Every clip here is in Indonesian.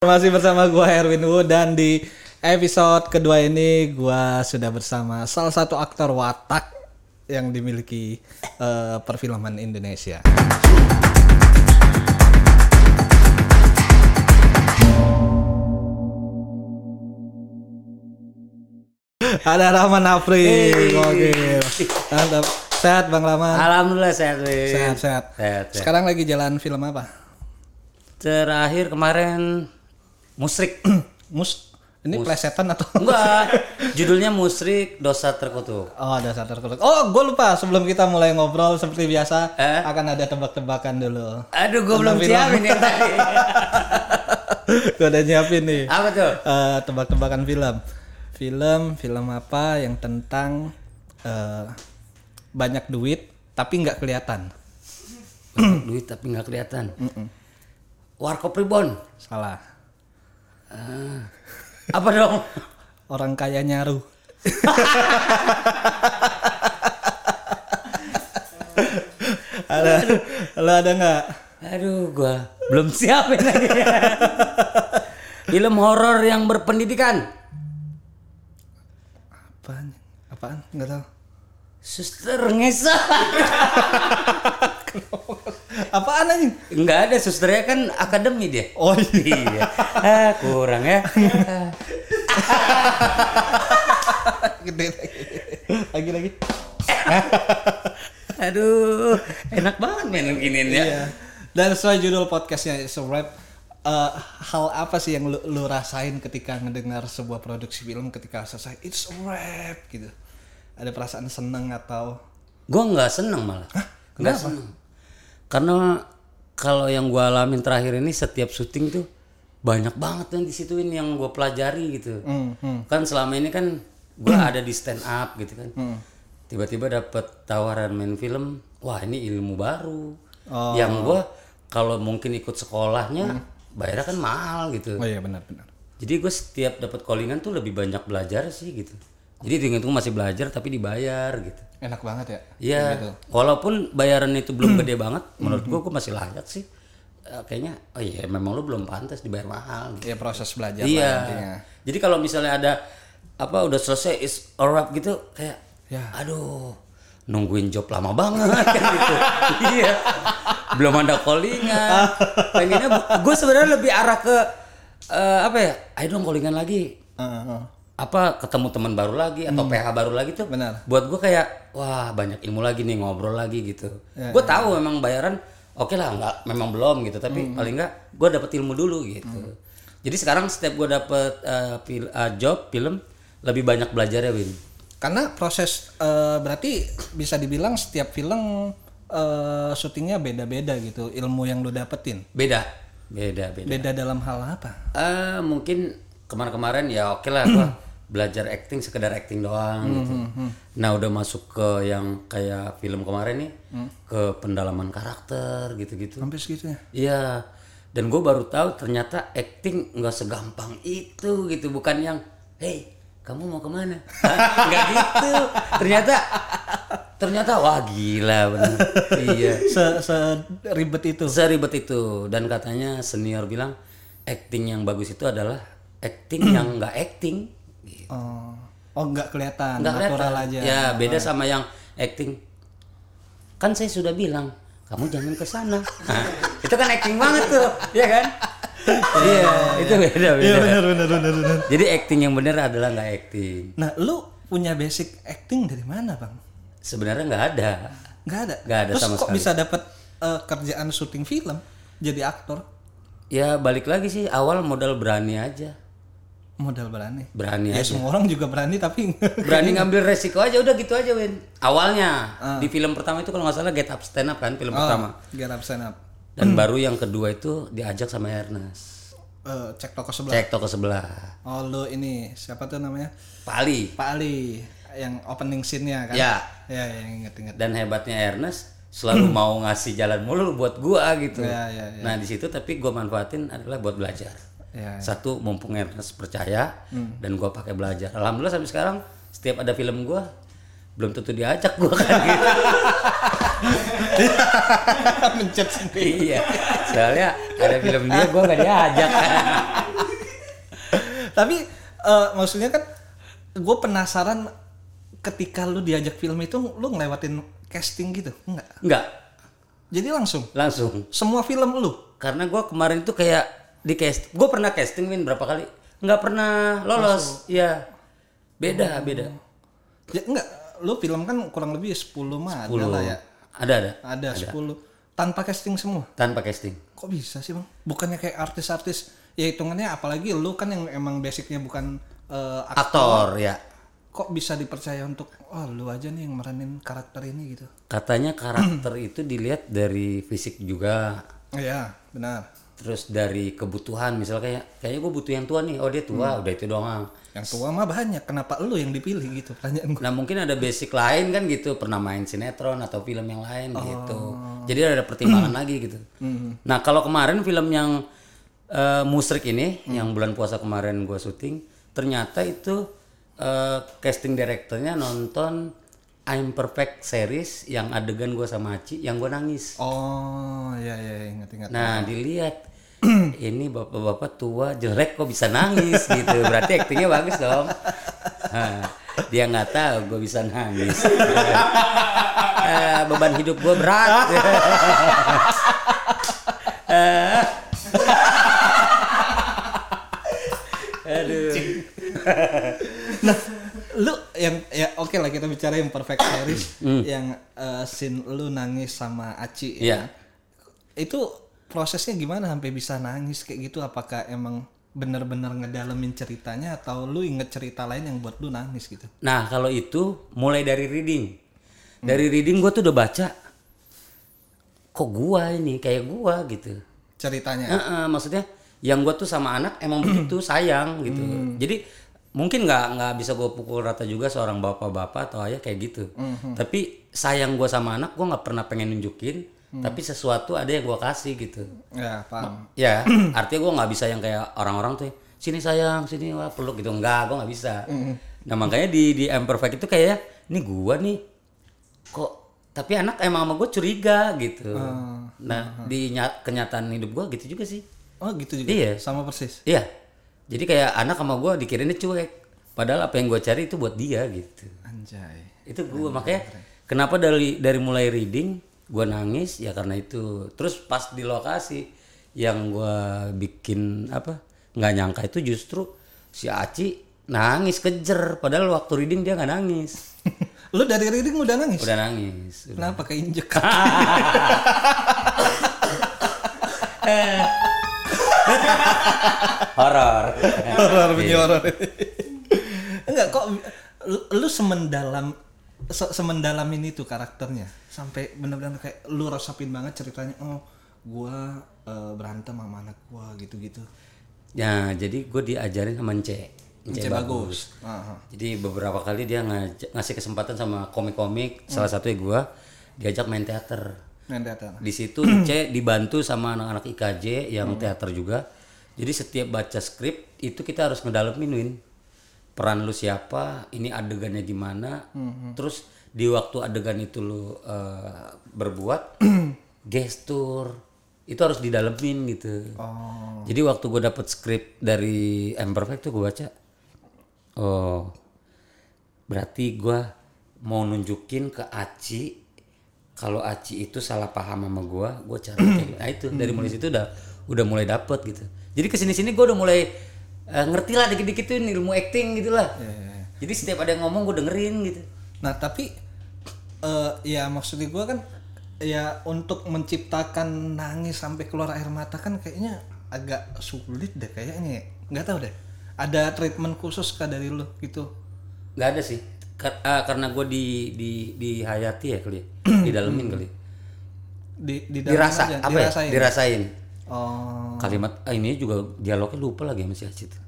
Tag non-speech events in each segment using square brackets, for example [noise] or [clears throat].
Masih bersama gua Erwin Wu dan di episode kedua ini gua sudah bersama salah satu aktor watak yang dimiliki eh, perfilman Indonesia. Ada Rahman Afri. Oke. Mantap. Sehat Bang Rahman. Alhamdulillah sehat, Win. Sehat, sehat. Sehat, sehat. Sekarang lagi jalan film apa? Terakhir kemarin musrik. [clears throat] Mus ini plesetan atau [laughs] Enggak, [laughs] judulnya musrik dosa terkutuk. Oh, satu terkutuk. Oh, gue lupa sebelum kita mulai ngobrol seperti biasa Eh? akan ada tebak-tebakan dulu. Aduh, gue belum film. siapin ya tadi. [laughs] gue udah nyiapin nih. Apa tuh? Eh, tebak-tebakan film. Film, film apa yang tentang eh, banyak duit tapi nggak kelihatan. Banyak Duit tapi nggak kelihatan. Warkop Ribon. Salah. Apa dong? Orang kaya nyaru. [laughs] ada, lo ada nggak? Aduh, gua belum siapin lagi. Film horor yang berpendidikan. Apaan? Apaan? Nggak tahu. Suster ngesa. [laughs] Apaan aja? Enggak ada susternya kan akademi dia. Oh iya. Iya. Ah, kurang ya. [laughs] Gede lagi. Lagi lagi. [laughs] Aduh, enak banget main beginiin ya. Iya. Dan sesuai judul podcastnya It's a Wrap, eh, hal apa sih yang lu, lu rasain ketika ngedengar sebuah produksi film ketika selesai It's a Wrap gitu? Ada perasaan seneng atau Gua nggak seneng malah. Nggak seneng. Karena kalau yang gua alamin terakhir ini setiap syuting tuh banyak banget yang disituin yang gua pelajari gitu. Hmm, hmm. Kan selama ini kan gua ada di stand up gitu kan. Tiba-tiba dapet tawaran main film, wah ini ilmu baru. Oh. Yang gua kalau mungkin ikut sekolahnya bayarnya kan mahal gitu. Oh iya benar-benar. Jadi gue setiap dapat callingan tuh lebih banyak belajar sih gitu. Jadi itu masih belajar tapi dibayar gitu. Enak banget ya. Iya. Gitu. Walaupun bayaran itu belum [clears throat] gede banget, menurut gue [clears throat] gue masih layak sih. Eh, kayaknya, oh iya memang lu belum pantas dibayar mahal. Gitu. Ya proses belajar Iya. lah intinya. Jadi kalau misalnya ada apa udah selesai is a wrap gitu kayak, Ya. aduh nungguin job lama banget [laughs] kan gitu. iya. Belum ada callingan. Pengennya gue sebenarnya lebih arah ke eh, apa ya? Ayo dong callingan lagi. Heeh, heeh. Apa ketemu teman baru lagi atau PH baru lagi tuh Benar. buat gue kayak wah banyak ilmu lagi nih ngobrol lagi gitu. Ya, gue tahu memang bayaran oke lah nggak memang belum gitu tapi paling nggak gue dapet ilmu dulu gitu. Jadi sekarang setiap gue dapet eh, pil- eh, job film lebih banyak belajar ya Win? Karena proses eh, berarti bisa dibilang setiap film eh, syutingnya beda-beda gitu ilmu yang lu dapetin. beda. Beda beda. Beda dalam hal apa? Eh, mungkin kemarin-kemarin ya oke lah gua [clears throat] belajar acting sekedar acting doang gitu. Nah udah masuk ke yang kayak film kemarin nih ke pendalaman karakter gitu-gitu. Sampai segitunya. Iya. Dan gue baru tahu ternyata acting nggak segampang itu gitu, bukan yang, hey kamu mau ke mana? Nggak gitu. Ternyata ternyata wah gila bener. iya. Se, se ribet itu. Seribet itu dan katanya senior bilang acting yang bagus itu adalah acting yang nggak acting. Oh, oh nggak kelihatan, Nggak natural kelihatan. aja. Ya beda sama yang acting. Kan saya sudah bilang kamu jangan ke sana. Nah, [laughs] itu kan acting banget tuh, ya kan? [laughs] Iya, itu beda beda. Iya benar benar benar benar. Jadi acting yang benar adalah nggak acting. Nah, lu punya basic acting dari mana, Bang? Sebenarnya nggak ada. Nggak ada. Nggak ada Terus sama kok sekali. bisa dapat eh, kerjaan syuting film jadi aktor? Ya balik lagi sih awal modal berani aja, Modal berani. berani Ya aja. semua orang juga berani tapi berani ngambil resiko aja udah gitu aja Win awalnya Ah. di film pertama itu kalau nggak salah Get Up Stand Up kan film Oh, pertama get up stand up. dan baru yang kedua itu diajak sama Ernest Eh, cek toko sebelah. cek toko sebelah Oh, lu ini siapa tuh namanya? Pali Pak Ali yang opening scene-nya kan? Ya. Ya, yang inget-inget. dan hebatnya Ernest selalu mau ngasih jalan mulu buat gua gitu Ya, ya, ya. nah di situ tapi gua manfaatin adalah buat belajar Ya, satu mumpung Ernest percaya dan gua pakai belajar alhamdulillah sampai sekarang setiap ada film gua belum tentu diajak gua kan gitu [laughs] mencet sendiri. iya soalnya ada film dia gua gak diajak Tapi eh, maksudnya kan gue penasaran ketika lu diajak film itu lu ngelewatin casting gitu enggak? Enggak, Jadi langsung langsung. semua film lu. Karena gua kemarin itu kayak di cast, gue pernah casting Win berapa kali, nggak pernah lolos. Iya, beda beda. Ya, enggak, lu film kan kurang lebih 10 mah ada lah ya. Ada ada. Ada 10 tanpa casting semua. Tanpa casting. Kok bisa sih, Bang? Bukannya kayak artis-artis ya hitungannya apalagi lu kan yang emang basicnya bukan eh, aktor. Aktor ya. Kok bisa dipercaya untuk oh lu aja nih yang meranin karakter ini gitu. Katanya karakter itu dilihat dari fisik juga. Iya, benar. Terus dari kebutuhan, misalnya kayak kayaknya gue butuh yang tua nih. Oh dia tua, udah itu doang. Yang tua mah banyak, kenapa lu yang dipilih gitu pertanyaan gue. Nah mungkin ada basic lain kan gitu, pernah main sinetron atau film yang lain gitu. Jadi ada pertimbangan lagi gitu. Nah kalau kemarin film yang eh, musrik ini, yang bulan puasa kemarin gua syuting, ternyata itu eh, casting directornya nonton I'm Perfect series yang adegan gua sama Aci, yang gua nangis. Oh, iya iya iya, ingat ingat. Nah dilihat [clears throat] ini bapak-bapak tua jelek kok bisa nangis gitu. Berarti aktingnya bagus dong. Nah, dia nggak tahu gue bisa nangis. Beban hidup gue berat. [laughs] Aduh. Nah, lu yang ya oke lah kita bicara yang perfect series yang eh, scene lu nangis sama Aci Iya. ya. Itu prosesnya gimana sampai bisa nangis kayak gitu? Apakah emang bener-bener ngedalemin ceritanya atau lu inget cerita lain yang buat lu nangis gitu? nah kalau itu mulai dari reading dari reading gue tuh udah baca kok gua ini kayak gua gitu Ceritanya. Heeh, maksudnya yang gue tuh sama anak emang [clears throat] begitu sayang gitu. Jadi mungkin nggak nggak bisa gue pukul rata juga seorang bapak-bapak atau ayah kayak gitu. Tapi sayang gue sama anak gue nggak pernah pengen nunjukin. Tapi sesuatu ada yang gue kasih gitu. Ya, paham. Ya [clears throat] artinya gue nggak bisa yang kayak orang-orang tuh sini sayang sini wah peluk gitu nggak gue nggak bisa. Nah makanya di di Imperfect itu kayak ini gue nih kok tapi anak emang sama gue curiga gitu. Nah di nya- kenyataan hidup gue gitu juga sih. Oh, gitu juga. Iya. Sama persis. Iya. Jadi kayak anak sama gue dikirainnya cuek. Padahal apa yang gue cari itu buat dia gitu. Anjay. Itu gue makanya kenapa dari dari mulai reading gue nangis ya karena itu. Terus pas di lokasi yang gue bikin apa nggak nyangka itu justru si Aci nangis kejer. Padahal waktu reading dia nggak nangis. [laughs] lu dari reading udah nangis? Udah nangis. Kenapa keinjek? [laughs] Horor. horor bunyi horor. Enggak kok lu, lu semendalam se- semendalam ini tuh karakternya sampai benar-benar kayak lu resapin banget ceritanya oh gua eh, berantem sama anak gua gitu-gitu. Ya, jadi gue diajarin sama Ence. Ence bagus. Aha. Jadi beberapa kali dia ngaj- ngasih kesempatan sama komik-komik, salah satunya gue diajak main teater. Main teater. Di situ C [clears throat] dibantu sama anak-anak IKJ yang teater juga. Jadi setiap baca skrip itu kita harus ngedalemin Win. Peran lu siapa, ini adegannya gimana. Terus di waktu adegan itu lu eh, berbuat [clears throat] gestur itu harus didalemin gitu. Oh. Jadi waktu gue dapet skrip dari Imperfect tuh gue baca, oh berarti gue mau nunjukin ke Aci kalau Aci itu salah paham sama gue, gue gitu. Nah itu dari mulai situ udah udah mulai dapet gitu. Jadi ke sini sini gue udah mulai eh, ngerti lah dikit-dikit tuh ilmu acting gitu lah. Iya, iya, iya. Jadi setiap ada yang ngomong gue dengerin gitu. Nah tapi eh ya maksudnya gua kan ya untuk menciptakan nangis sampai keluar air mata kan kayaknya agak sulit deh kayaknya. ya. Nggak tahu deh. Ada treatment khusus kah dari lu gitu? Gak ada sih. Kar- ah, karena gue di di di hayati ya kali, ya. [clears throat] di dalemin kali. Di di Dirasa aja, apa dirasain. ya? Dirasain. Oh. Kalimat ah, ini juga dialognya lupa lagi sama si Aci tuh.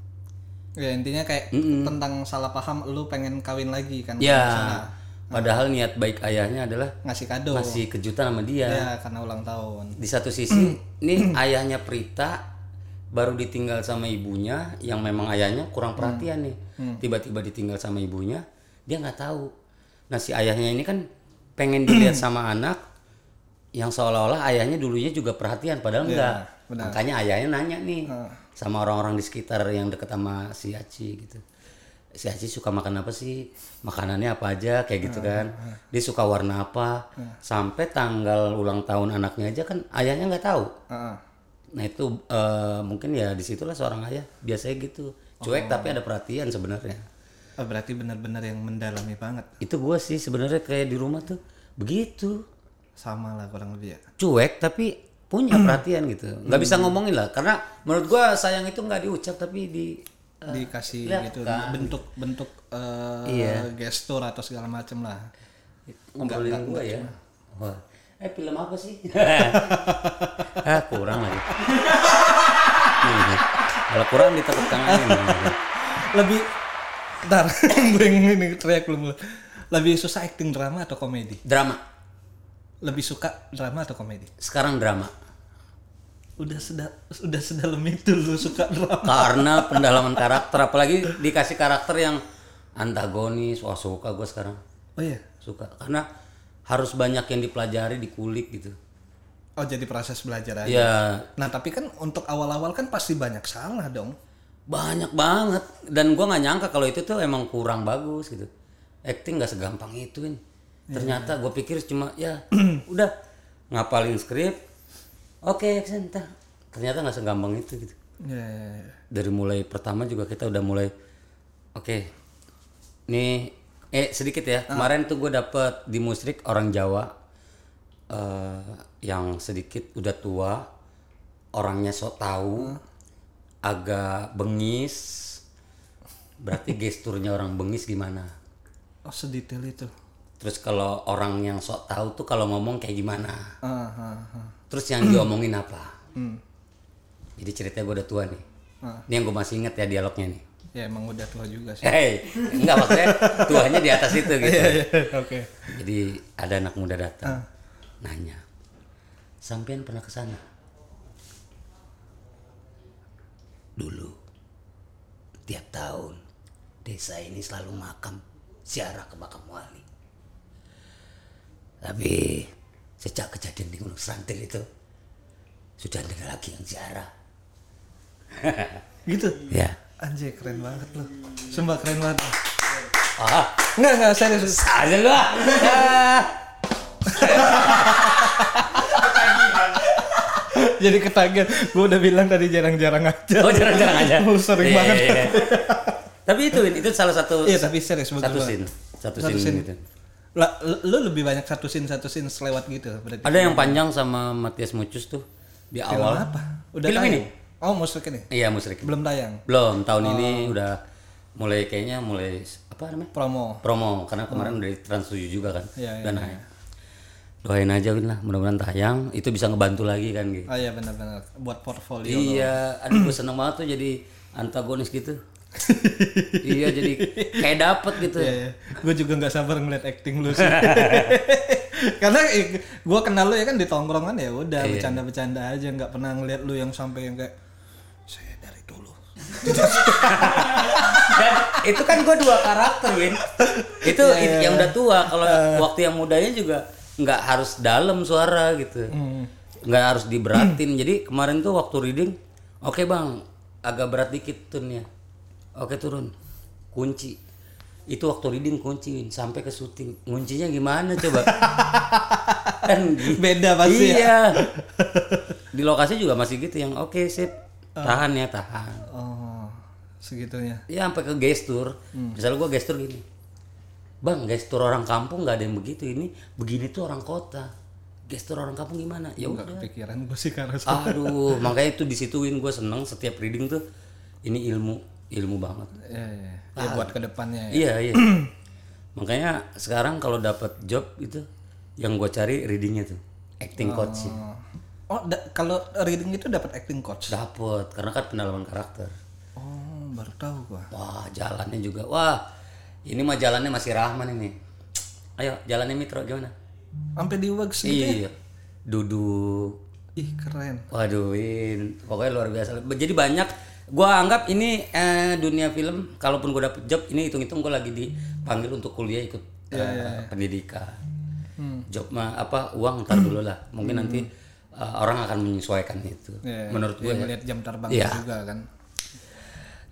Ya intinya kayak tentang salah paham lu pengen kawin lagi kan Ya, padahal niat baik ayahnya adalah ngasih kado. ngasih kejutan sama dia. Ya karena ulang tahun. Di satu sisi, [clears throat] nih ayahnya Prita baru ditinggal sama ibunya yang memang ayahnya kurang perhatian nih. Tiba-tiba ditinggal sama ibunya, dia nggak tahu. Nah si ayahnya ini kan pengen dilihat [clears throat] sama anak yang seolah-olah ayahnya dulunya juga perhatian padahal enggak. benar. Makanya ayahnya nanya nih, sama orang-orang di sekitar yang deket sama si Aci gitu. Si Aci suka makan apa sih? Makanannya apa aja? Kayak gitu kan. dia suka warna apa? Sampai tanggal ulang tahun anaknya aja kan ayahnya nggak tahu. Heeh. nah itu eh, mungkin ya di situlah seorang ayah biasanya gitu. Cuek tapi ada perhatian sebenarnya. Oh, berarti benar-benar yang mendalami banget. itu gua sih sebenarnya kayak di rumah tuh begitu Sama lah kurang lebih ya. cuek tapi punya perhatian gitu nggak bisa ngomongin lah karena menurut gua sayang itu nggak diucap tapi di Dikasih lihat gitu kan. bentuk-bentuk eh, Iya. gestur atau segala macam lah. ngobrolin gua ya Wah. eh film apa sih [laughs] ah kurang lagi kalau kurang ditepuk tanganin Lebih Ntar, [laughs] gue ini teriak belum. Lebih susah acting drama atau komedi? drama Lebih suka drama atau komedi? sekarang drama Udah seda, udah sedalam itu lu suka drama. karena pendalaman karakter apalagi dikasih karakter yang antagonis wah suka gue sekarang Oh iya. suka karena harus banyak yang dipelajari dikulik gitu Oh jadi proses belajar aja. ya Nah tapi kan untuk awal-awal kan pasti banyak salah dong. banyak banget dan gua nggak nyangka kalau itu tuh emang kurang bagus gitu acting nggak segampang itu Win. Ternyata gue pikir cuma ya [clears throat] udah ngapalin skrip. Oke action tar. ternyata nggak segampang itu gitu. Ya, ya, ya. dari mulai pertama juga kita udah mulai oke nih eh sedikit ya. Kemarin tuh gue dapet di musrik orang Jawa eh yang sedikit udah tua orangnya sok tahu agak bengis. Berarti gesturnya orang bengis gimana? Oh sedetail itu. Terus kalau orang yang sok tahu tuh kalau ngomong kayak gimana Ah, ah, ah. terus yang diomongin apa Hmm. jadi ceritanya gue udah tua nih Ah. ini yang gue masih inget ya dialognya nih Ya emang udah tua juga sih. Hei, enggak maksudnya tuanya di atas itu gitu. Iya, iya, Oke. Jadi ada anak muda datang, nanya, sampean pernah ke sana? Dulu, tiap tahun desa ini selalu makam ziarah ke makam wali. Tapi sejak kejadian di Gunung Serantil itu sudah tidak lagi yang ziarah. Gitu. Ya. Anjay keren banget lu. Sumpah keren banget. Ah, Enggak enggak serius. aja lu ah. Jadi ketagihan. Gue udah bilang tadi jarang-jarang aja. Oh jarang-jarang aja. Oh, [laughs] sering Iya, banget. iya, iya. tapi itu itu salah satu Iya tapi serius satu scene, satu, Satu scene, scene. gitu. Lah, lu lebih banyak satu scene satu scene selewat gitu berarti. Ada yang panjang sama Matias Mucus tuh di Film awal. apa? Udah Film tayang? ini? Oh, musik ini. Iya musrik. Belum tayang. Belum tahun ini Oh. udah mulai kayaknya mulai apa namanya Promo. promo karena kemarin udah di Trans 7 juga kan. Oh. Iya, iya, Dan naik. Doain aja lah, mudah-mudahan tayang itu bisa ngebantu lagi kan gitu. Oh iya benar-benar buat portfolio. Iya, aduh gue seneng banget tuh jadi antagonis gitu. Iya jadi kayak dapet gitu. Iya, Gue juga nggak sabar ngeliat acting lu sih. [laughs] Karena gue kenal lu ya kan di tongkrongan ya udah Iya. bercanda-bercanda aja nggak pernah ngeliat lu yang sampai yang kayak saya dari dulu. [laughs] Dan itu kan gue dua karakter, Win. Itu Iya, iya, yang udah tua. Kalau waktu yang mudanya juga nggak harus dalam suara gitu, Hmm. nggak harus diberatin. Jadi kemarin tuh waktu reading, oke bang, agak berat dikit tunnya. Oke turun, kunci. Itu waktu reading kunci, sampai ke syuting. Kuncinya gimana coba? [laughs] kan. Beda pasti ya. iya. Di lokasi juga masih gitu yang oke sip, tahan ya tahan. Oh segitunya. Ya sampai ke gestur. Hmm. Misalnya gua gestur gini. Bang, gestur orang kampung nggak ada yang begitu. Ini begini tuh orang kota. Gestur orang kampung gimana? Ya udah. kepikiran gue sih karena Aduh, makanya itu disituin gue seneng setiap reading tuh ini ilmu, ilmu banget. ya, ya. ya buat ke depannya ya. Iya, iya. [clears throat] makanya sekarang kalau dapat job itu yang gue cari readingnya tuh acting coach Oh, oh da- kalau reading itu dapat acting coach. Dapet, karena kan pendalaman karakter. Oh baru tahu gua. Wah, jalannya juga. Wah, ini mah jalannya masih Rahman ini. Ayo, jalannya Mitro gimana? Sampai di wax gitu. ya? Iya. Duduk. Ih keren. Waduh, Win. pokoknya luar biasa. Jadi banyak gua anggap ini eh, dunia film kalaupun gua dapet job ini hitung-hitung gua lagi dipanggil untuk kuliah ikut eh, pendidikan. Job mah apa uang ntar dulu lah. Mungkin nanti uh, orang akan menyesuaikan itu. Ya, Menurut gue ya, ya. jam terbang Iya. juga kan.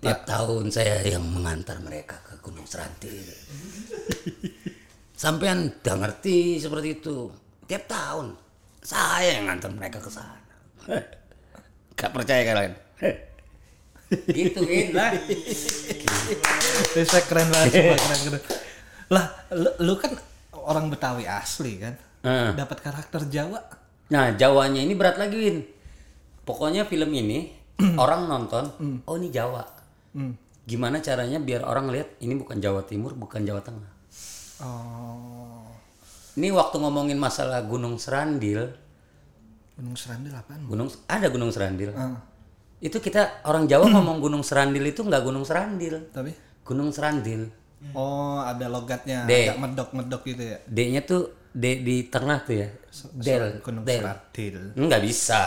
tiap tahun saya yang mengantar mereka ke Gunung Serantil. [laughs] Sampean udah ngerti seperti itu. Tiap tahun saya yang ngantar mereka ke sana. [laughs] Gak percaya kalian? [laughs] gitu Win lah. Respect keren banget, keren keren. Lah, lu, lu kan orang Betawi asli kan? Heeh. Dapat karakter Jawa. Nah, Jawanya ini berat lagi, Win. Pokoknya film ini [clears throat] orang nonton, oh ini Jawa. Hmm. Gimana caranya biar orang lihat ini bukan Jawa Timur, bukan Jawa Tengah. Oh. Ini waktu ngomongin masalah Gunung Serandil, Gunung Serandil apaan? Gunung ada Gunung Serandil. Ah, Itu kita orang Jawa ngomong Gunung Serandil itu nggak Gunung Serandil, tapi Gunung Serandil. oh ada logatnya, D. agak medok-medok gitu ya. D-nya tuh D di tengah tuh ya. Del, Gunung Del. Serandil. Nggak bisa.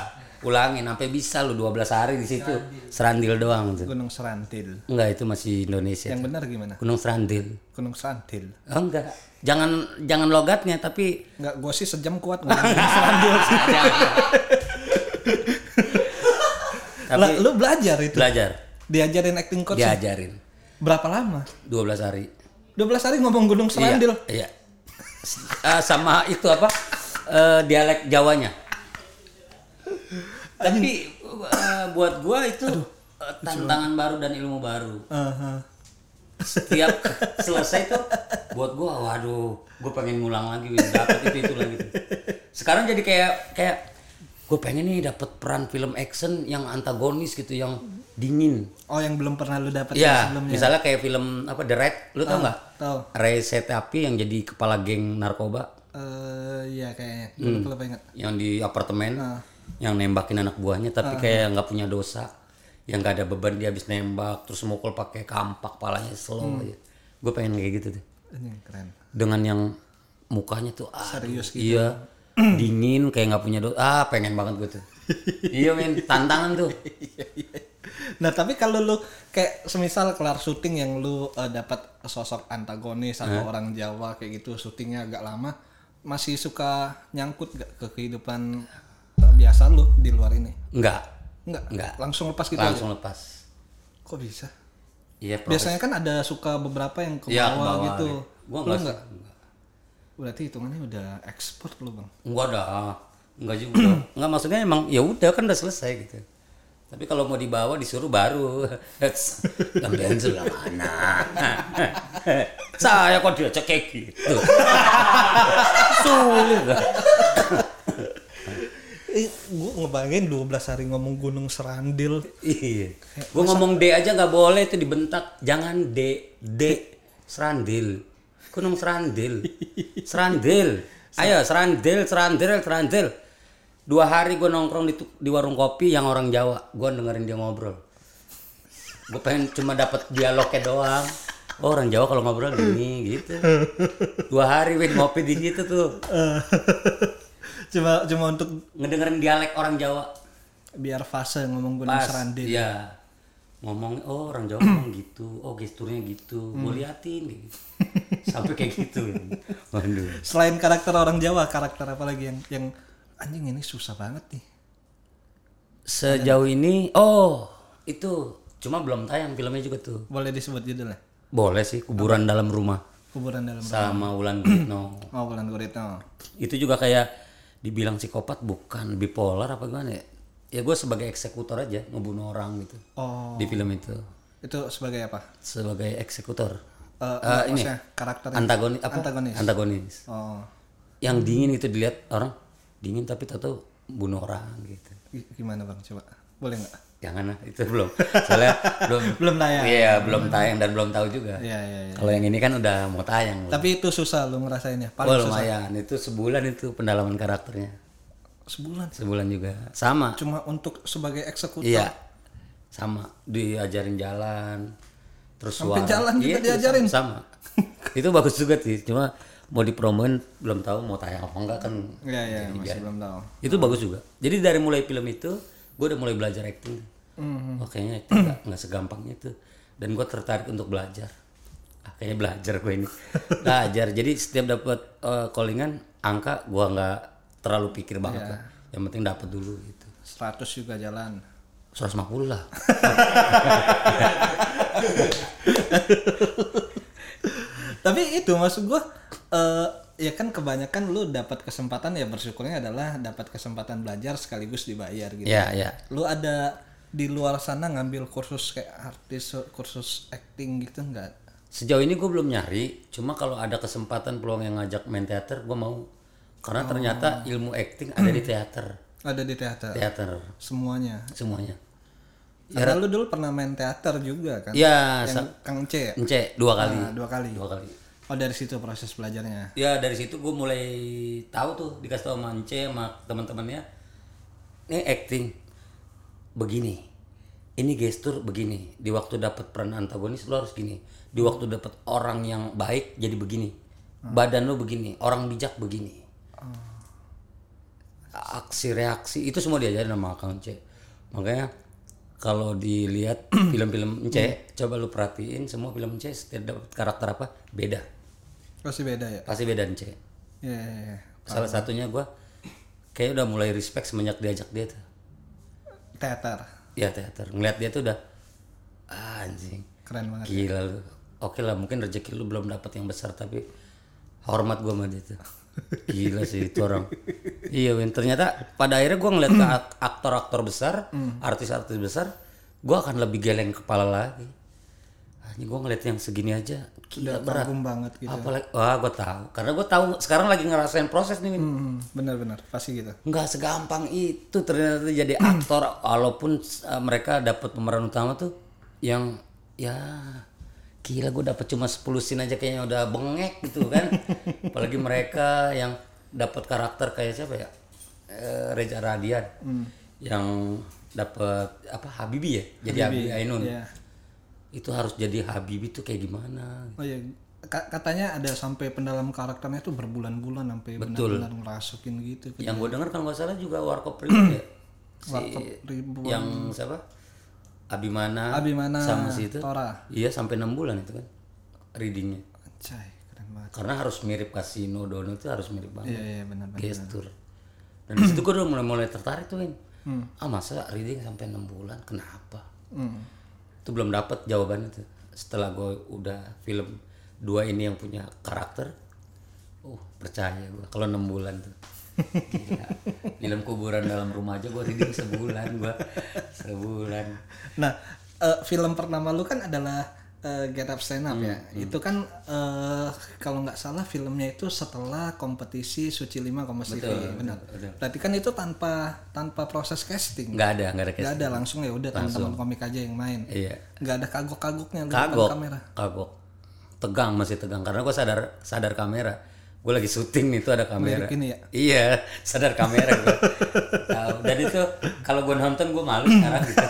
Ulangin sampai bisa lu 12 hari di situ. Serandil doang tuh. Gunung Serandil. Enggak itu masih Indonesia. Yang benar gimana? Gunung Serandil. Gunung Serandil. Oh, enggak. Jangan jangan logatnya tapi Enggak, gua sih sejam kuat ngomong Gunung Serandil. [laughs] [laughs] tapi lu belajar itu. belajar, Diajarin acting coach. diajarin Berapa lama? 12 hari. 12 hari ngomong Gunung Serandil. Iya. iya. Eh, sama itu apa? eh, dialek Jawanya. Tapi eh, buat gua itu eh, tantangan baru dan ilmu baru. Aha. Setiap selesai tuh buat gua waduh, gua pengen ngulang lagi Win. dapet itu itu lagi. tuh. Sekarang jadi kayak kayak gue pengen nih dapat peran film action yang antagonis gitu yang dingin. Oh, yang belum pernah lu dapat Ya, sebelumnya. misalnya kayak film apa The Raid, lu tau nggak? Tahu. Ray Setapi yang jadi kepala geng narkoba Eh, iya kayaknya. Gue Hmm. lupa ingat. yang di apartemen Ah. yang nembakin anak buahnya tapi kayak nggak punya dosa yang nggak ada beban dia habis nembak terus mukul pakai kampak palanya slow Hmm. aja gue pengen kayak gitu tuh Ini keren. dengan yang mukanya tuh aduh, Serius gitu. iya [clears throat] dingin kayak nggak punya dosa ah pengen banget gue tuh [laughs] iya men tantangan tuh [laughs] Nah tapi kalau lu kayak semisal kelar syuting yang lu eh, dapat sosok antagonis atau orang Jawa kayak gitu syutingnya agak lama masih suka nyangkut gak ke kehidupan eh, biasa lu di luar ini? nggak Enggak. Nggak. Langsung lepas gitu langsung lepas aja. Kok bisa? iya Biasanya kan ada suka beberapa yang ke Iya, ke bawah bawah, gitu. Lu nggak enggak? enggak. Berarti hitungannya udah ekspor lu, Bang. Enggak ada, enggak juga. enggak maksudnya emang ya udah kan udah selesai gitu. Tapi kalau mau dibawa disuruh baru. [laughs] Gambaran sebelah mana? [laughs] Saya kok diajak kayak gitu. [laughs] Sulit. Eh, gua ngebayangin 12 hari ngomong Gunung Serandil. Iya. Gua ngomong D aja nggak boleh itu dibentak. Jangan D, D Serandil. Gunung Serandil. Serandil. Ayo Serandil, Serandil, Serandil. Dua hari gue nongkrong di, di warung kopi yang orang Jawa. Gue dengerin dia ngobrol. Gue pengen cuma dapat dialognya doang. Oh, orang Jawa kalau ngobrol gini gitu. Dua hari Win ngopi di situ tuh. cuma cuma untuk Ngedengerin dialek orang Jawa. biar fase ngomong Gunung Pas, Serandil. Iya. Ngomong, oh orang Jawa ngomong [clears throat] gitu, oh gesturnya gitu, gue liatin kayak gitu. [laughs] Sampai kayak gitu. Waduh. Selain karakter orang Jawa, karakter apa lagi yang yang anjing ini susah banget nih. Sejauh ini, oh itu cuma belum tayang filmnya juga tuh. Boleh disebut judulnya? Boleh sih, kuburan dalam rumah Kuburan dalam sama Wulan Guritno. [clears throat] Oh, Bulan Guritno. itu juga kayak dibilang psikopat bukan bipolar apa gimana ya? Ya gue sebagai eksekutor aja ngebunuh orang gitu Oh, di film itu itu sebagai apa? sebagai eksekutor. Eh, Eh, ini karakternya. antagonis apa? Antagonis. Antagonis. Oh, yang dingin itu dilihat orang dingin tapi tahu bunuh orang gitu gi- gimana bang? Coba, boleh nggak? jangan lah itu belum soalnya [laughs] belum Belum tayang. iya belum tayang dan belum tahu juga Iya iya. iya. kalau yang ini kan udah mau tayang Tapi itu susah lu ngerasainnya. oh, Paling susah. lumayan itu sebulan itu pendalaman karakternya Sebulan. sebulan juga sama Cuma untuk sebagai eksekutor. iya sama diajarin jalan terus Sampai suara. jalan juga Iya, itu diajarin. sama, sama. [laughs] itu bagus juga sih cuma mau dipromoin belum tahu mau tayang apa enggak kan Iya iya masih belum tahu. itu bagus juga jadi dari mulai film itu gue udah mulai belajar acting Mhm. oh kayaknya acting nggak nggak segampang itu dan gue tertarik untuk belajar ah, kayaknya belajar gue ini [laughs] belajar jadi setiap dapat eh, callingan angka gue nggak terlalu pikir banget lah. Yang penting dapat dulu gitu. 100 juga jalan. 150 lah. [laughs] Tapi itu maksud gua eh ya kan kebanyakan lu dapat kesempatan ya bersyukurnya adalah dapat kesempatan belajar sekaligus dibayar gitu. Ya ya lu ada di luar sana ngambil kursus kayak artis kursus acting gitu enggak sejauh ini gue belum nyari. Cuma kalau ada kesempatan peluang yang ngajak main teater gue mau karena ternyata ilmu acting ada di teater. [clears throat] Ada di teater. Teater. Semuanya. Semuanya. Karena lu dulu pernah main teater juga kan? Ya yang Kang C ya? Ence dua kali. Nah, dua kali. Dua kali. Oh dari situ proses belajarnya? Ya dari situ gue mulai tahu tuh dikasih tau sama Ence sama teman-temannya ini acting. Begini. Ini gestur begini. Di waktu dapat peran antagonis lo harus gini. Di waktu dapat orang yang baik jadi begini. Badan lo begini. Orang bijak begini aksi reaksi itu semua diajarin sama Kang C. Makanya kalau dilihat [clears throat] film-film C coba lu perhatiin semua film C setiap dapat karakter apa beda. Pasti beda ya? Pasti beda C. Ya, ya, ya. salah satunya gua kayak udah mulai respect semenjak diajak dia tuh. Teater? Ya teater. Ngeliat dia tuh udah ah, anjing. Keren banget gila lu. Oke lah mungkin rezeki lu belum dapat yang besar tapi hormat gua sama dia tuh gila sih itu orang. Iya Win. Ternyata pada akhirnya gua ngeliat ke ak- aktor-aktor besar artis-artis besar gua akan lebih geleng kepala lagi. Anjing gua ngeliat yang segini aja gila berat. kagum banget gitu apalagi wah gua tahu. Karena gua tahu sekarang lagi ngerasain proses nih Win. Hmm, benar-benar pasti gitu. Nggak segampang itu ternyata jadi aktor walaupun uh, mereka dapat pemeran utama tuh yang ya gila gue dapat cuma 10 scene aja kayaknya udah bengek gitu kan. [laughs] Apalagi mereka yang dapat karakter kayak siapa ya? Eh, Reza Radian. Yang dapat apa Habibi ya? Jadi Habibi Ainun. Iya. itu harus jadi Habibi tuh kayak gimana? Oh ya Ka- katanya ada sampai pendalam karakternya tuh berbulan-bulan sampai benar-benar ngerasukin gitu. Yang gue dengar kalau nggak salah juga Warkop Ribut ya? Si ribuan yang siapa Abimana, Abimana, sama si itu. Tora. iya sampai enam bulan itu kan readingnya. Anjay, keren banget. Karena harus mirip Kasino Dono itu harus mirip banget. Iya iya benar-benar gestur. dan di situ gue udah mulai mulai tertarik tuh Win. Hmm. ah masa reading sampai enam bulan? Kenapa? Hmm. itu belum dapat jawabannya tuh. Setelah gue udah film dua ini yang punya karakter oh percaya gue kalau enam bulan tuh Gila. film kuburan dalam rumah aja gue reading sebulan gue sebulan Nah, eh, film pertama lu kan adalah eh, Get Up Stand Up ya. Hmm, Itu kan eh, kalau nggak salah filmnya itu setelah kompetisi Suci 5 Kompas TV, benar. Berarti kan itu tanpa tanpa proses casting. nggak ada nggak ada kayak Nggak ada langsung ya udah teman-teman komik aja yang main. iya Nggak ada kagok-kagoknya kagok kamera. kagok tegang masih tegang karena gue sadar sadar kamera gue lagi syuting nih tuh ada kamera Mirip ini ya? iya sadar kamera gue Tahu. dan itu kalau gue nonton gue malu sekarang gitu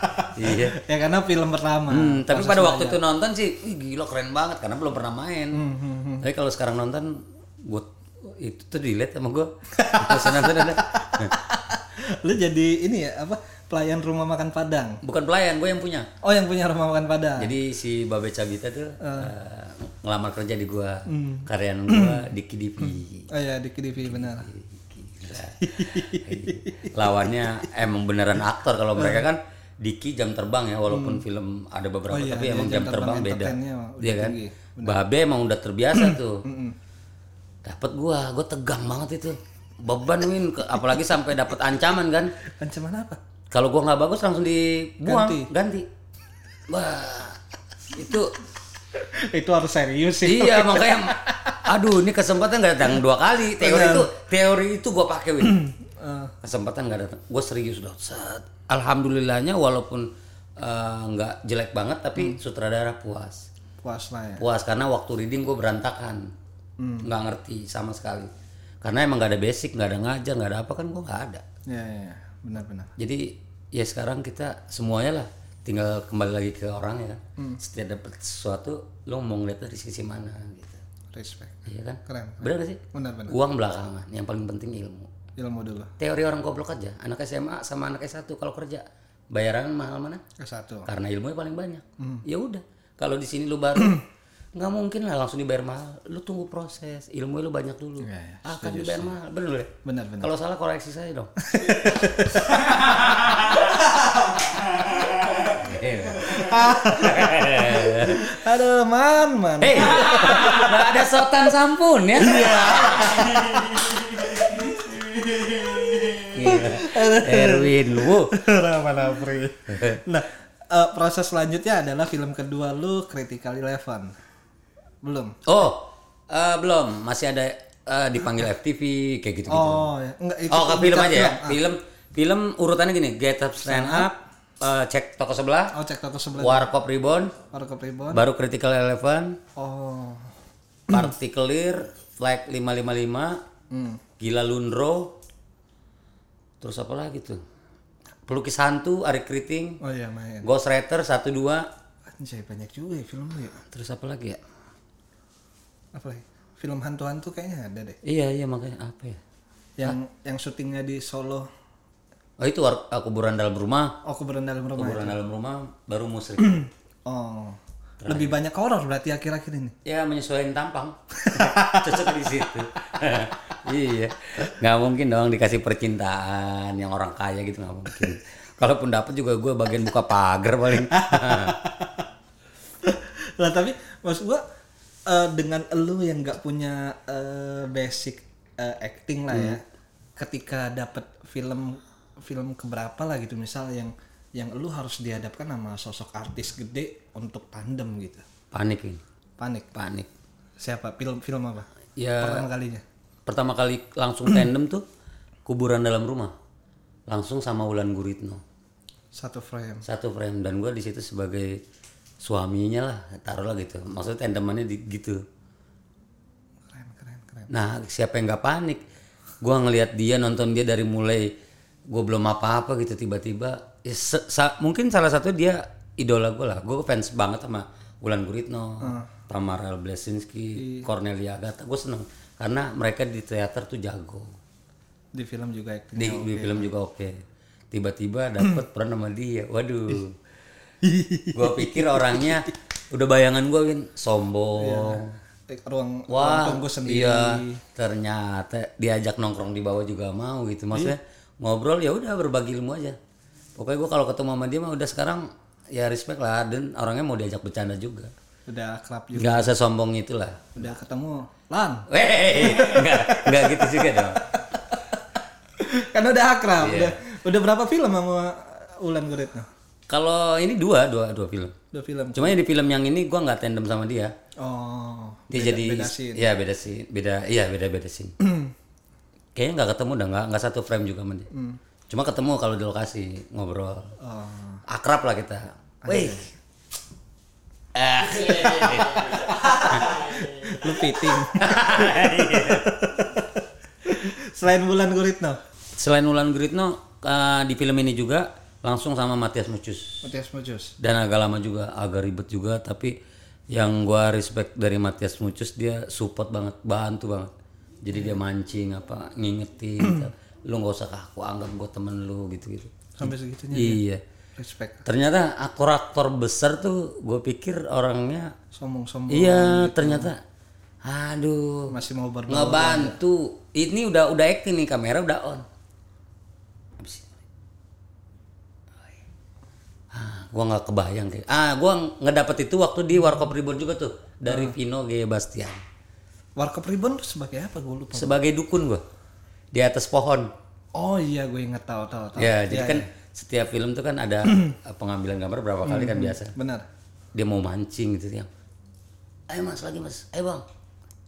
[laughs] iya Ya karena film pertama. Hmm, tapi pada waktu itu nonton sih ih, gila keren banget karena belum pernah main Hmm, tapi kalau sekarang nonton gue itu tuh dilihat sama gue pas nonton ada [laughs] Lu jadi ini ya apa? Pelayan rumah makan Padang. bukan pelayan gue yang punya Oh, yang punya rumah makan Padang. Jadi si Babe Cabita tuh eh, ngelamar kerja di gua, Hmm. karyawan gua [clears throat] di Kidipi. Oh ya, di KDP benar. Lawannya emang beneran aktor kalau mereka kan Diki jam terbang ya walaupun film ada beberapa Hmm. Oh iya, tapi dia emang jam jam, terbang, terbang beda. Iya kan? tinggi. Babe emang udah terbiasa tuh. Dapat gua, gua tegang banget itu. Beban Win, apalagi sampai dapat ancaman kan. Ancaman apa? Kalau gua nggak bagus langsung dibuang, Ganti. ganti. Wah, itu itu harus serius sih. iya makanya aduh ini kesempatan nggak datang dua kali. Teori itu teori itu gue pakai win. Eh, [clears throat] kesempatan nggak datang. Gue serius dong Set. alhamdulillahnya walaupun eh, nggak jelek banget tapi sutradara puas. Puas lah ya. puas karena waktu reading gue berantakan. Nggak ngerti sama sekali. Karena emang nggak ada basic nggak ada ngajar nggak ada apa kan gue nggak ada. Ya, ya. Benar-benar. jadi ya sekarang kita semuanya lah tinggal kembali lagi ke orang ya kan setiap dapat sesuatu lo mau ngeliat dari sisi mana gitu Respect. iya kan Keren. bener gak sih Benar-benar. uang belakangan yang paling penting ilmu Ilmu dulu. teori orang goblok aja anak SMA sama anak S1 kalau kerja bayaran mahal mana Ke satu. karena ilmunya paling banyak ya udah kalau di sini lu baru [clears throat] nggak mungkin lah langsung dibayar mahal lu tunggu proses ilmu lu banyak dulu Iya, iya, akan dibayar mahal bener ya Benar benar. kalau salah koreksi saya dong [laughs] Aduh, man, man. Hei, nggak ada sotan sampun ya. Gila. Erwin, lu. Nafri. Nah, eh, proses selanjutnya adalah film kedua lu Critical Eleven. Belum. Oh, eh, belum. Masih ada eh, dipanggil FTV kayak gitu-gitu. Oh, ya. enggak itu oh, ke film aja ya. Ah. Film, film urutannya gini. Get Up, Stand Up, eh, cek toko sebelah, Oh, cek toko sebelah. Warkop Reborn, Warkop Ribbon. baru Critical Eleven, Oh. Particular, Flag 555, Hmm. Gila Lundro, terus apa lagi tuh? Pelukis Hantu, Ari Kriting, Oh iya, main. Ghost Rider 1 2, Anjay, banyak juga ya film lu ya. terus apa lagi ya? Apa lagi? Film hantu-hantu kayaknya ada deh. Iya iya makanya apa ya? Yang yang syutingnya di Solo. Oh itu war- ah, kuburan dalam rumah, Oh, kuburan dalam rumah. kuburan dalam rumah baru musrik. [clears throat] Oh. Lebih banyak horor berarti akhir-akhir ini. ya menyesuaikan tampang, [laughs] cocok di situ. [laughs] iya, nggak mungkin dong dikasih percintaan yang orang kaya gitu nggak mungkin. Kalaupun dapet juga gue bagian buka pagar paling. [laughs] lah tapi maksud gua eh, dengan elu yang nggak punya eh, basic eh, acting lah ya ketika dapat film film keberapa lah gitu misal yang yang elu harus dihadapkan sama sosok artis gede untuk tandem gitu. Panik ini, panik. Panik. siapa? Film film apa? Ya pertama kalinya? pertama kali langsung tandem tuh kuburan dalam rumah, langsung sama Wulan Guritno. satu frame. Satu frame. Dan gue di situ sebagai suaminya lah taruhlah gitu. Maksudnya tandemannya di, gitu. Keren keren keren. Nah siapa yang nggak panik? Gue ngelihat dia nonton dia dari mulai gue belum apa-apa gitu tiba-tiba. Ya, se- sa- mungkin salah satu dia idola gue lah. Gue fans banget sama Wulan Guritno Tamara Blesinski Cornelia Agatha. Gue seneng. Karena mereka di teater tuh jago. Di film juga di, di film juga oke. Tiba-tiba dapet peran sama dia. Waduh gua pikir orangnya udah bayangan gua Win. Sombong. Eh, ruang, ruang wah tunggu sendiri. Iya ternyata diajak nongkrong di bawah juga mau gitu. Maksudnya ngobrol ya udah berbagi ilmu aja. Pokoknya gua kalau ketemu sama dia mah udah sekarang ya respect lah. Dan orangnya mau diajak bercanda juga. Udah akrab juga. Nggak sesombong itulah. Udah ketemu lan. Weh, nggak nggak gitu juga dong. [laughs] Kan udah akrab Iya. udah udah berapa film sama Ulan Guritno kalau ini dua dua dua film dua film Cuma di film yang ini gua nggak tandem sama dia. oh Dia jadi beda scene. Iya beda sih, beda iya beda beda scene. [clears throat] Kayaknya nggak ketemu udah nggak nggak satu frame juga sama dia. Cuma ketemu kalau di lokasi ngobrol. oh Akrab lah kita. Wih. Ah. [laughs] lu fitting [laughs] selain Bulan Guritno Selain Ulan Guritno eh, di film ini juga langsung sama Matias Mucus. Matias Mujus Dan agak lama juga, agak ribet juga tapi yang gua respect dari Matias Mucus dia support banget, bantu banget. Jadi dia mancing apa ngingetin [clears throat] gitu. lu nggak usah aku anggap gua temen lu gitu-gitu. sampai segitunya Iya. respect Ternyata aktor-aktor besar tuh gue pikir orangnya sombong-sombong iya ternyata aduh masih mau berbaur ngebantu. Ini udah udah acting nih kamera udah on. Habis ini. Ah, gua nggak kebayang kayak. Ah, gua ngedapet itu waktu di Warkop Reborn juga tuh dari Vino G Bastian. Warkop Ribbon tuh sebagai apa gue lupa Sebagai dukun gua di atas pohon. oh iya gue inget tahu tahu tahu Ya, jadi kan setiap film tuh kan ada [clears throat] pengambilan gambar berapa kali kan biasa. benar Dia mau mancing gitu yang. Ayo mas lagi mas, ayo bang.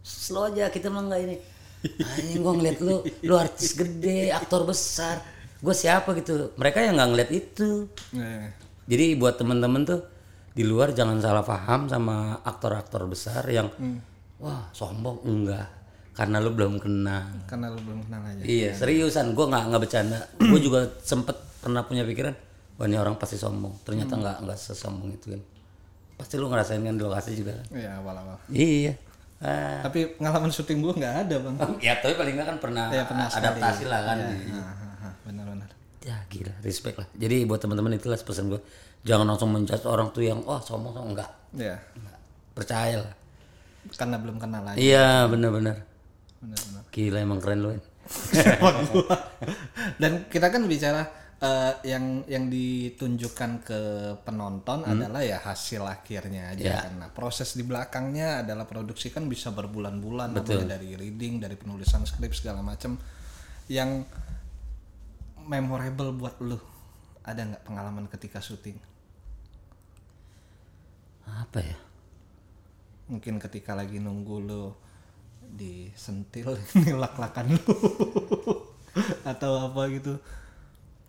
Slow aja kita mah nggak ini. [laughs] Anjing gua ngeliat lu, lu artis gede, aktor besar. Gue siapa gitu. Mereka yang nggak ngeliat itu. Eh, Jadi buat temen-temen tuh di luar jangan salah paham sama aktor-aktor besar yang wah sombong enggak karena lu belum kenal. karena lu belum kenal aja Iya seriusan gue nggak nggak bercanda. gue juga sempet pernah punya pikiran wah ini orang pasti sombong. Ternyata nggak nggak sesombong itu kan. Pasti lu ngerasain kan di lokasi juga. kan? iya awal-awal Iya. Ah. tapi pengalaman syuting gue nggak ada bang [laughs] ya tapi paling nggak kan pernah, Iya, pernah sekali. adaptasi lah kan. benar-benar Ya gila respect lah. Jadi buat teman-teman itulah pesan gue jangan langsung menjudge orang tuh yang wah sombong sombong enggak. ya Enggak. Percaya lah. karena belum kenal lagi iya benar-benar benar-benar gila emang keren lu Win. dan kita kan bicara eh, yang yang ditunjukkan ke penonton Hmm. adalah ya hasil akhirnya aja Ya. kan. Nah, proses di belakangnya adalah produksi kan bisa berbulan-bulan mulai dari reading dari penulisan skrip segala macam yang memorable buat lu? Ada nggak pengalaman ketika syuting? Apa ya? Mungkin ketika lagi nunggu lu disentil [laughs] ngelak-lakan lu. [laughs] Atau apa gitu.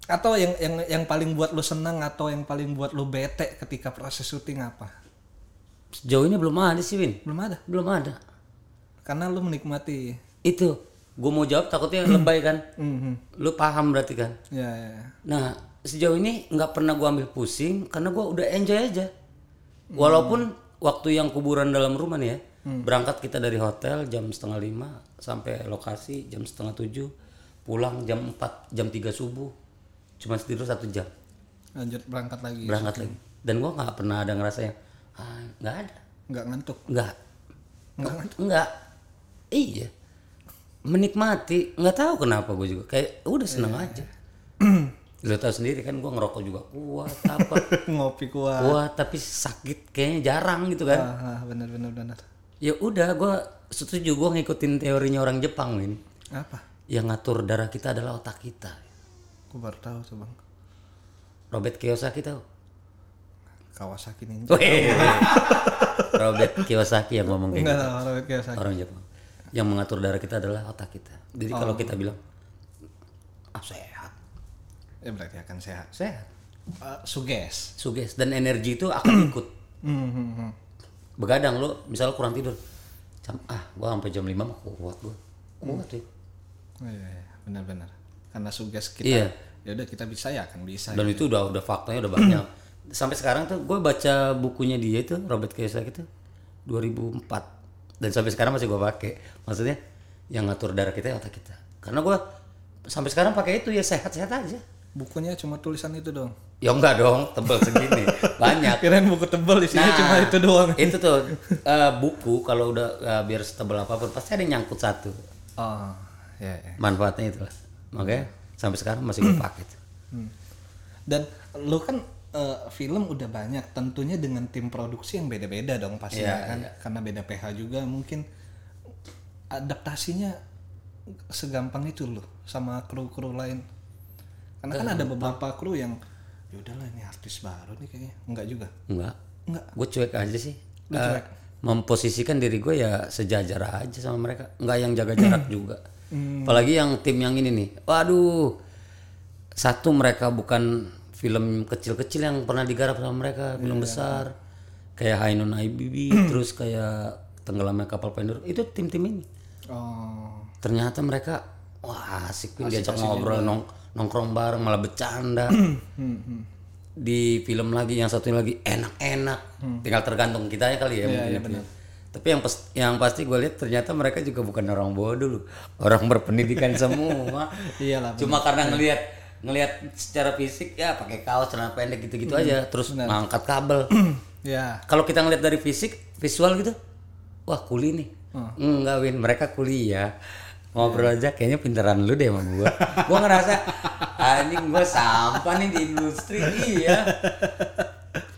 Atau yang yang yang paling buat lu senang atau yang paling buat lu bete ketika proses syuting apa? Sejauh ini belum ada sih Win. Belum ada? Belum ada. Karena lu menikmati itu gue mau jawab takutnya lebay kan? [clears throat] Mhm. lu paham berarti kan? Ya, ya, ya. nah sejauh ini nggak pernah gue ambil pusing karena gue udah enjoy aja. Walaupun waktu yang kuburan dalam rumah nih ya berangkat kita dari hotel jam setengah lima sampai lokasi jam setengah tujuh pulang jam 4 jam 3 subuh. Cuma tidur satu jam. Lanjut berangkat lagi. Berangkat lagi. Dan gue nggak pernah ada ngerasa yang ah nggak ada. Nggak ngantuk? Nggak. Nggak ngantuk? Nggak. Iya menikmati nggak tahu kenapa gue juga kayak udah seneng aja. [clears throat] Lo tau sendiri kan gue ngerokok juga kuat apa? [laughs] Ngopi kuat. Kuat tapi sakit kayaknya jarang gitu kan. Ah, ah, bener bener bener ya udah gue setuju gue ngikutin teorinya orang Jepang Win. Apa? Yang ngatur darah kita adalah otak kita. Aku baru tahu tuh bang. Robert Kiyosaki tau Kawasaki Ninja. Robert Kiyosaki yang ngomong kayak enggak gitu. tahu Robert Kiyosaki. Orang Jepang yang mengatur darah kita adalah otak kita. Jadi kalau kita bilang ah sehat. Ya berarti akan sehat. Sehat. Eh, suges. Suges. Dan energi itu akan [clears throat] ikut. Hmm, hmm, hmm. begadang lo misalnya kurang tidur. Jam ah gua sampai jam 5 mah kuat gua. Kuat ya. Oh, iya, iya. benar-benar karena suges kita Iya. ya udah kita bisa ya akan bisa dan itu udah udah faktanya udah banyak. [clears throat] Sampai sekarang tuh gue baca bukunya dia itu Robert Kiyosaki itu 2004 dan sampai sekarang masih gue pakai. Maksudnya yang ngatur darah kita ya otak kita. Karena gue sampai sekarang pakai itu ya sehat-sehat aja. Bukunya cuma tulisan itu dong ya enggak dong tebel segini. [laughs] Banyak. Kirain buku tebal isinya Nah, cuma itu doang. itu tuh eh, buku kalau udah eh, biar setebal apa pun pasti ada yang nyangkut satu. Oh ya, ya. manfaatnya itu lah makanya sampai sekarang masih gue [clears throat] pakai. Hmm. dan lu kan eh, film udah banyak. Tentunya dengan tim produksi yang beda-beda dong pastinya Iya, kan. karena beda PH juga mungkin adaptasinya segampang itu loh sama kru-kru lain. Karena kan ada beberapa kru yang ya udahlah ini artis baru nih kayaknya. Enggak juga. Enggak. Enggak. Gue cuek aja sih. Lu Eh, cuek? memposisikan diri gue ya sejajar aja sama mereka. Nggak yang jaga jarak [clears throat] juga. Hmm. apalagi yang tim yang ini nih. Waduh satu mereka bukan film kecil-kecil yang pernah digarap sama mereka film Iya. besar. Kayak Hainun IBB [clears throat] terus kayak tenggelamnya kapal pendur itu tim-tim ini. Oh. Ternyata mereka wah asik Pin, diajak ngobrol nong nongkrong bareng malah bercanda. [clears throat] Hmm, di film lagi yang satunya lagi enak-enak. Tinggal tergantung kita ya kali ya mungkin itu ya. tapi yang pas- yang pasti gue lihat ternyata mereka juga bukan orang bodoh loh. Orang berpendidikan [laughs] semua. Iyalah cuma karena ngelihat ngelihat secara fisik ya pakai kaos celana pendek gitu-gitu aja terus ngangkat kabel. [clears throat] Ya. Kalau kita ngelihat dari fisik visual gitu wah kuli nih. Enggak win mereka kuliah. Ngobrol aja kayaknya pinteran lu deh sama gua. Gua ngerasa [laughs] anjing gua sampah nih di industri. Iya. [laughs]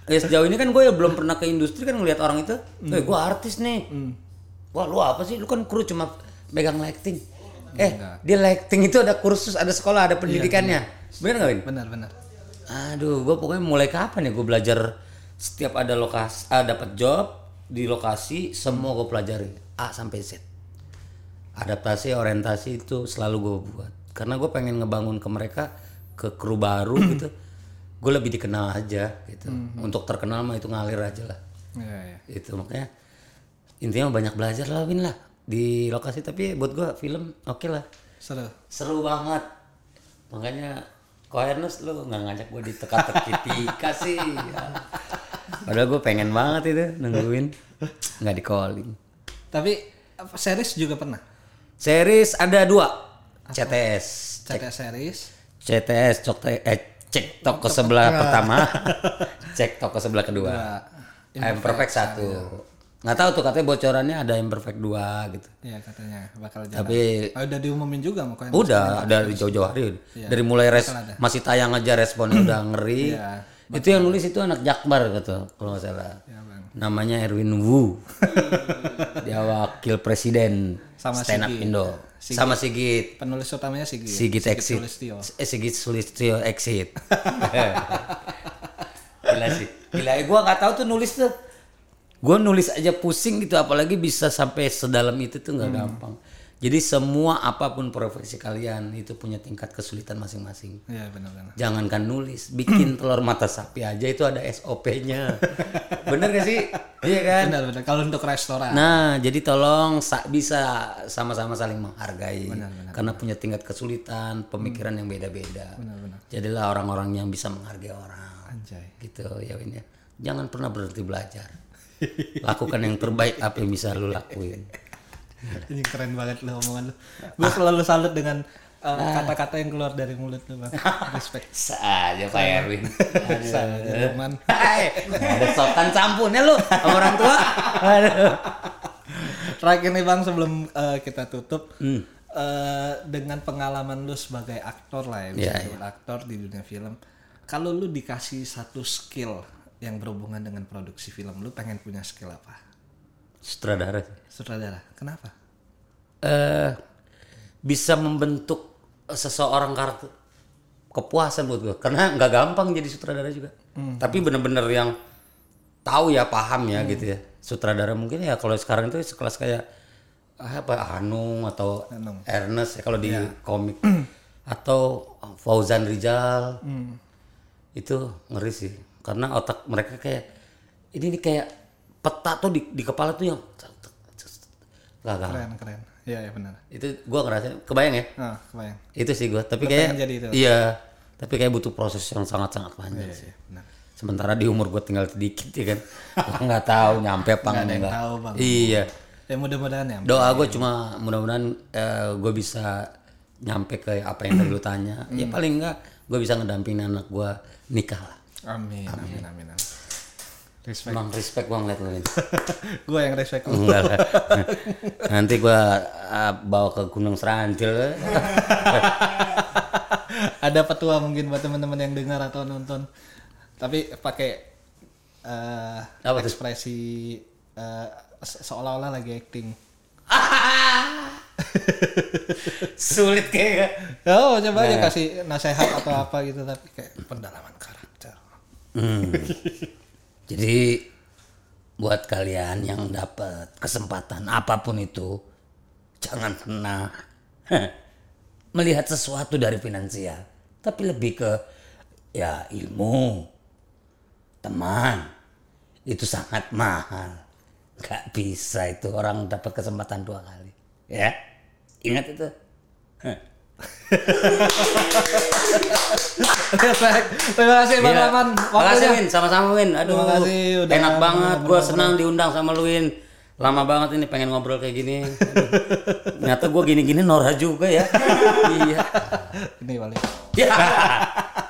Ya sejauh ini kan gue ya belum pernah ke industri kan ngelihat orang itu. Eh gue artis nih. Wah lu apa sih? Lu kan kru cuma megang lighting eh dia lighting itu ada kursus ada sekolah ada pendidikannya bener nggak Win? benar benar Aduh, gue pokoknya mulai kapan ya gue belajar setiap ada lokasi, ah, dapat job di lokasi semua gue pelajari A sampai Z. Adaptasi, orientasi itu selalu gue buat. Karena gue pengen ngebangun ke mereka ke kru baru [clears throat] gitu. Gue lebih dikenal aja gitu. Untuk terkenal mah itu ngalir aja lah. ya ya Itu makanya intinya banyak belajar lah Win lah di lokasi tapi buat gue film oke lah. Seru. Seru banget. Makanya kok Ernest lu nggak ngajak gue di teka-teki tika sih ya. padahal gue pengen banget itu nungguin. Nggak di calling. Tapi apa, series juga pernah? Series ada dua. CTS CT series? CTS cok eh cek toko sebelah pertama. [laughs] Cek toko sebelah kedua. Dua. I'm perfect satu nggak tahu tuh katanya bocorannya ada yang perfect 2 gitu. Iya katanya bakal jalan. tapi Oh, udah diumumin juga mau kalian. udah dari jauh-jauh hari. Dari mulai res masih tayang aja responnya udah ngeri. Iya. itu yang nulis itu anak Jakbar gitu kalau nggak salah. Ya, Bang. namanya Erwin Wu. [laughs] Dia wakil presiden Sama stand up Sigit. Indo. Sama Sigit. Penulis utamanya Sigit. Sigit exit. Eh Sigit Sulistyo exit. [laughs] [laughs] Gila sih. Gila. Gue nggak tahu tuh nulis tuh gue nulis aja pusing gitu apalagi bisa sampai sedalam itu tuh nggak gampang jadi semua apa pun profesi kalian itu punya tingkat kesulitan masing-masing Iya benar-benar. jangankan nulis bikin [clears throat] telur mata sapi aja itu ada SOP-nya [laughs] bener gak sih iya kan Benar-benar. Kalau untuk restoran. Nah, jadi tolong sa- bisa sama-sama saling menghargai karena punya tingkat kesulitan, pemikiran yang beda-beda. Jadilah orang-orang yang bisa menghargai orang. Anjay. Gitu ya Win ya. Jangan pernah berhenti belajar. Lakukan yang terbaik apa yang bisa lu lakuin. Ini keren banget lo omongan lu. Gue selalu salut dengan uh, kata-kata yang keluar dari mulut lu, Bang. Respect. [laughs] Saja Pak Erwin. Saja. [laughs] Hai, ada sokan campunnya lu sama orang tua. Aduh. Terakhir nih Bang sebelum uh, kita tutup Hmm. uh, dengan pengalaman lu sebagai aktor lah ya, bisa Iya, aktor di dunia film. Kalau lu dikasih satu skill yang berhubungan dengan produksi film, lu pengen punya skill apa? Sutradara. Sutradara. Kenapa? eh bisa membentuk seseorang karakter kepuasan buat gue karena nggak gampang jadi sutradara juga tapi bener-bener yang tahu ya paham ya gitu ya sutradara mungkin ya kalau sekarang itu sekelas kayak ah, apa Hanung atau Hanung. Ernest ya kalau di komik [clears throat] atau Fauzan Rizal itu ngeri sih karena otak mereka kayak ini nih kayak peta tuh di, di kepala tuh yang gak Keren, keren. Iya, ya benar. itu gua ngerasa kebayang ya Nah, kebayang. itu sih gua tapi kayak jadi itu? iya tapi kayak butuh proses yang sangat sangat panjang Iya, sih iya, benar. sementara di umur gua tinggal sedikit ya kan gua nggak tahu nyampe apa Nggak enggak tahu, Bang. iya Ya mudah-mudahan ya. doa gue cuma mudah-mudahan eh, gue bisa nyampe ke apa yang tadi lu tanya Hmm. ya paling enggak gue bisa ngedampingin anak gua nikah lah Amin, amin, amin. amin. Respect. emang respect gua ngeliat lu ini [laughs] gue yang respect lu. enggak lah [laughs] nanti gua ah, bawa ke Gunung Serantil [laughs] Ada petua mungkin buat teman-teman yang dengar atau nonton. Tapi pakai eh, Apa ekspresi se- seolah-olah lagi acting. sulit kayak Oh, coba aja kasih nasihat atau apa gitu tapi kayak pendalaman karakter. Hmm. [laughs] Jadi buat kalian yang dapat kesempatan apa pun itu, jangan pernah melihat sesuatu dari finansial, tapi lebih ke ya ilmu, teman. Itu sangat mahal. Gak bisa itu orang dapat kesempatan dua kali. Ya, ingat itu. Terima kasih Bang Gila. Rahman. Makasih. Win, sama-sama Win. Aduh, Terima kasih udah enak banget. Gue senang diundang sama lu Win. Lama banget ini pengen ngobrol kayak gini. Ternyata gue gini-gini Nora juga ya. [laughs] iya. Ini balik. Ya. [laughs]